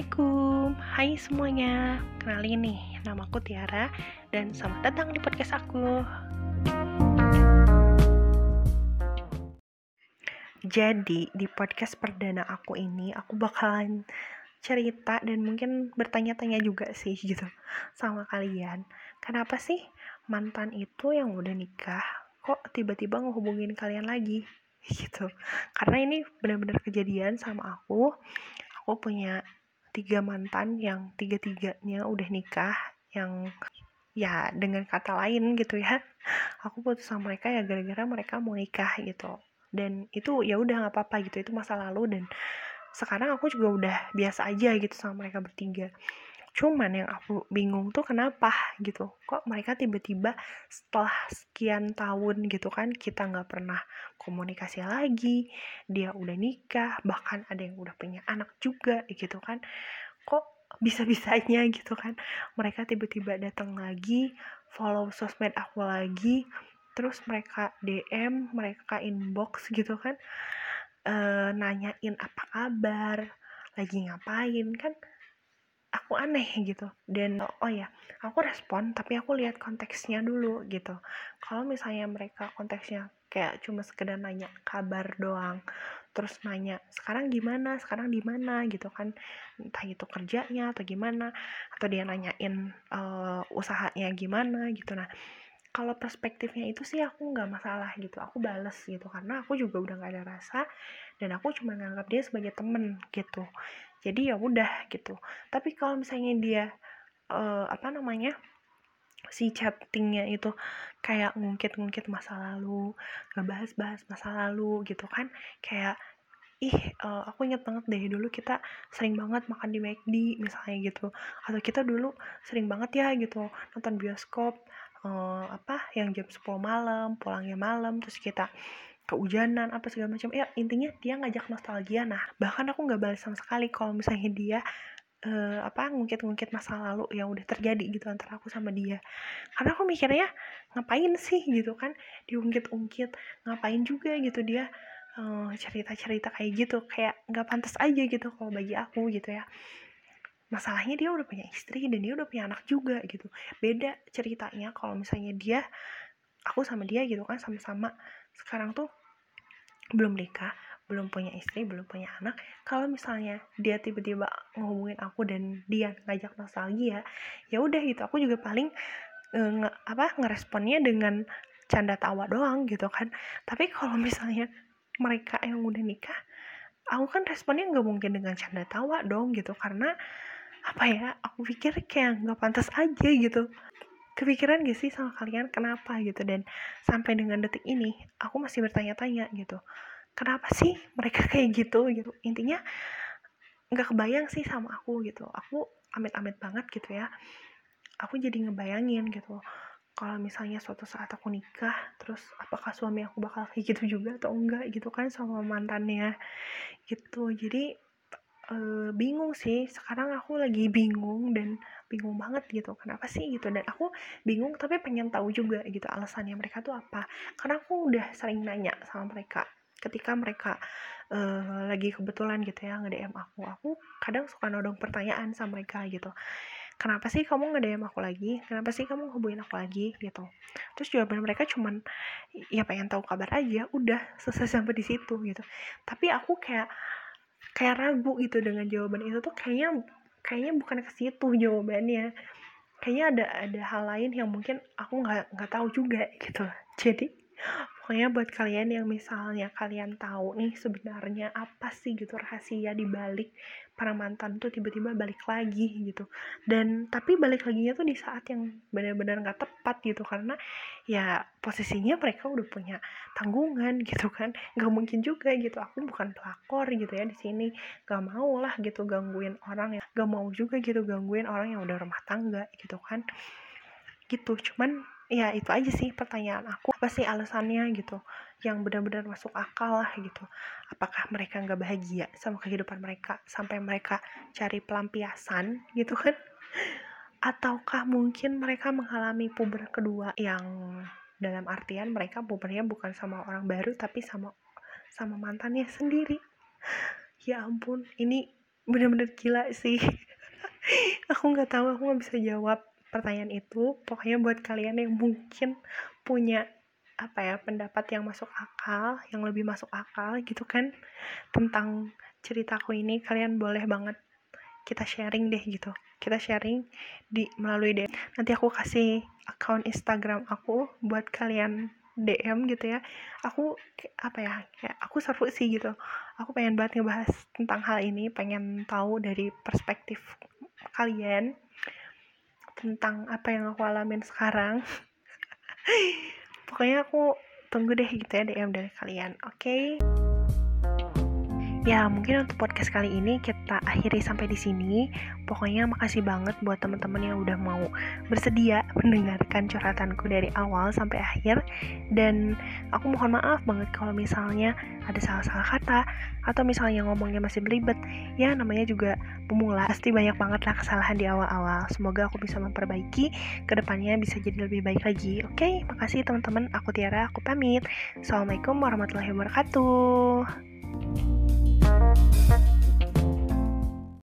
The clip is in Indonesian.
Assalamualaikum, hai semuanya. Kenalin nih, nama aku Tiara Dan selamat datang di podcast aku. Jadi, di podcast perdana aku ini Aku bakalan cerita dan mungkin bertanya-tanya juga sih gitu Sama kalian. Kenapa sih mantan itu yang udah nikah Kok tiba-tiba ngehubungin kalian lagi? Gitu. Karena ini benar-benar kejadian sama aku. Aku punya tiga mantan yang tiga-tiganya udah nikah yang ya dengan kata lain gitu ya. Aku putus sama mereka ya gara-gara mereka mau nikah gitu. Dan itu ya udah nggak apa-apa gitu itu masa lalu. Dan sekarang aku juga udah biasa aja gitu sama mereka bertiga cuman yang aku bingung tuh kenapa gitu. Kok mereka tiba-tiba setelah sekian tahun gitu kan kita nggak pernah komunikasi lagi dia udah nikah bahkan ada yang udah punya anak juga gitu kan. Kok bisa-bisanya gitu kan mereka tiba-tiba datang lagi follow sosmed aku lagi terus mereka DM mereka inbox gitu kan e, nanyain apa kabar lagi ngapain kan aku aneh gitu. Dan oh ya aku respon tapi aku lihat konteksnya dulu gitu. Kalau misalnya mereka konteksnya kayak cuma sekedar nanya kabar doang terus nanya sekarang gimana? Sekarang di mana? gitu kan. Entah itu kerjanya atau gimana atau dia nanyain uh, usahanya gimana gitu. Nah kalau perspektifnya itu sih aku nggak masalah gitu. Aku bales gitu karena aku juga udah nggak ada rasa dan aku cuma nganggap dia sebagai temen gitu. Jadi ya udah gitu. Tapi kalau misalnya dia uh, apa namanya si chattingnya itu kayak ngungkit-ngungkit masa lalu ngebahas-bahas masa lalu gitu kan kayak ih uh, aku inget banget deh dulu kita sering banget makan di McD misalnya gitu. Atau kita dulu sering banget ya gitu nonton bioskop uh, apa yang jam 10 malam pulangnya malam terus kita kehujanan apa segala macam. Ya intinya dia ngajak nostalgia. Nah bahkan aku nggak balas sama sekali kalau misalnya dia uh, apa ngungkit-ngungkit masa lalu yang udah terjadi gitu antara aku sama dia. Karena aku mikirnya ngapain sih gitu kan diungkit-ungkit ngapain juga gitu dia cerita cerita-cerita kayak gitu. Kayak nggak pantas aja gitu kalau bagi aku gitu ya. Masalahnya dia udah punya istri dan dia udah punya anak juga gitu. Beda ceritanya kalau misalnya dia aku sama dia gitu kan sama-sama. Sekarang tuh belum nikah belum punya istri belum punya anak kalau misalnya dia tiba-tiba ngomongin aku dan dia ngajak nostalgia ya udah gitu. Aku juga paling e, nge, apa ngeresponnya dengan canda tawa doang gitu kan. Tapi kalau misalnya mereka yang udah nikah aku kan responnya nggak mungkin dengan canda tawa dong gitu. Karena apa ya aku pikir kayak nggak pantas aja gitu kepikiran gak sih sama kalian? Kenapa gitu? Dan sampai dengan detik ini aku masih bertanya-tanya gitu. Kenapa sih mereka kayak gitu gitu? Intinya nggak kebayang sih sama aku gitu. Aku amit-amit banget gitu ya. Aku jadi ngebayangin gitu. Kalau misalnya suatu saat aku nikah terus apakah suami aku bakal kayak gitu juga atau enggak gitu kan sama mantannya? Gitu. Jadi e, bingung sih. Sekarang aku lagi bingung dan bingung banget gitu kenapa sih gitu? Dan aku bingung tapi pengen tahu juga gitu alasannya mereka tuh apa. Karena aku udah sering nanya sama mereka ketika mereka uh, lagi kebetulan gitu ya nge-DM aku. Aku kadang suka nodong pertanyaan sama mereka gitu. Kenapa sih kamu nge-DM aku lagi? Kenapa sih kamu hubungin aku lagi? Gitu. Terus jawaban mereka cuman ya pengen tahu kabar aja udah selesai sampai di situ gitu. Tapi aku kayak kayak ragu gitu dengan jawaban itu tuh kayaknya kayaknya bukan ke situ jawabannya. Kayaknya ada ada hal lain yang mungkin aku nggak nggak tahu juga gitu. Jadi pokoknya buat kalian yang misalnya kalian tahu nih sebenarnya apa sih gitu rahasia di balik para mantan tuh tiba-tiba balik lagi gitu. Dan tapi balik laginya tuh di saat yang benar-benar nggak tepat gitu karena ya posisinya mereka udah punya tanggungan gitu kan. Nggak mungkin juga gitu aku bukan pelakor gitu ya di sini. Nggak mau lah gitu gangguin orang yang nggak mau juga gitu gangguin orang yang udah rumah tangga gitu kan. Gitu cuman ya itu aja sih pertanyaan aku. Apa sih alasannya gitu yang benar-benar masuk akal lah gitu? Apakah mereka nggak bahagia sama kehidupan mereka? Sampai mereka cari pelampiasan gitu kan? Ataukah mungkin mereka mengalami puber kedua yang dalam artian mereka pubernya bukan sama orang baru tapi sama sama mantannya sendiri? Ya ampun ini bener-bener gila sih. Aku nggak tahu aku nggak bisa jawab pertanyaan itu pokoknya buat kalian yang mungkin punya apa ya pendapat yang masuk akal yang lebih masuk akal gitu kan tentang ceritaku ini kalian boleh banget kita sharing deh gitu. Kita sharing di melalui DM nanti aku kasih account Instagram aku buat kalian DM gitu ya. Aku apa ya kayak aku seru sih gitu. Aku pengen banget ngebahas tentang hal ini pengen tahu dari perspektif kalian tentang apa yang aku alamin sekarang pokoknya aku tunggu deh gitu ya DM dari kalian oke okay? Ya, mungkin untuk podcast kali ini kita akhiri sampai di sini. Pokoknya makasih banget buat teman-teman yang udah mau bersedia mendengarkan curhatanku dari awal sampai akhir. Dan aku mohon maaf banget kalau misalnya ada salah-salah kata atau misalnya ngomongnya masih belibet. Ya, namanya juga pemula. Pasti banyak banget lah kesalahan di awal-awal. Semoga aku bisa memperbaiki ke depannya bisa jadi lebih baik lagi. Oke, makasih teman-teman. Aku Tiara, aku pamit. Assalamualaikum warahmatullahi wabarakatuh. thank you